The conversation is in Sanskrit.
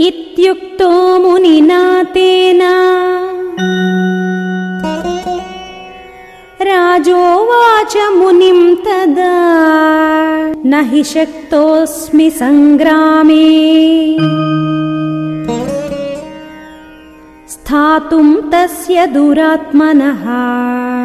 इत्युक्तो मुनिना तेन राजोवाच मुनिम् तदा। न हि शक्तोऽस्मि सङ्ग्रामे। स्थातुम् तस्य दुरात्मनः।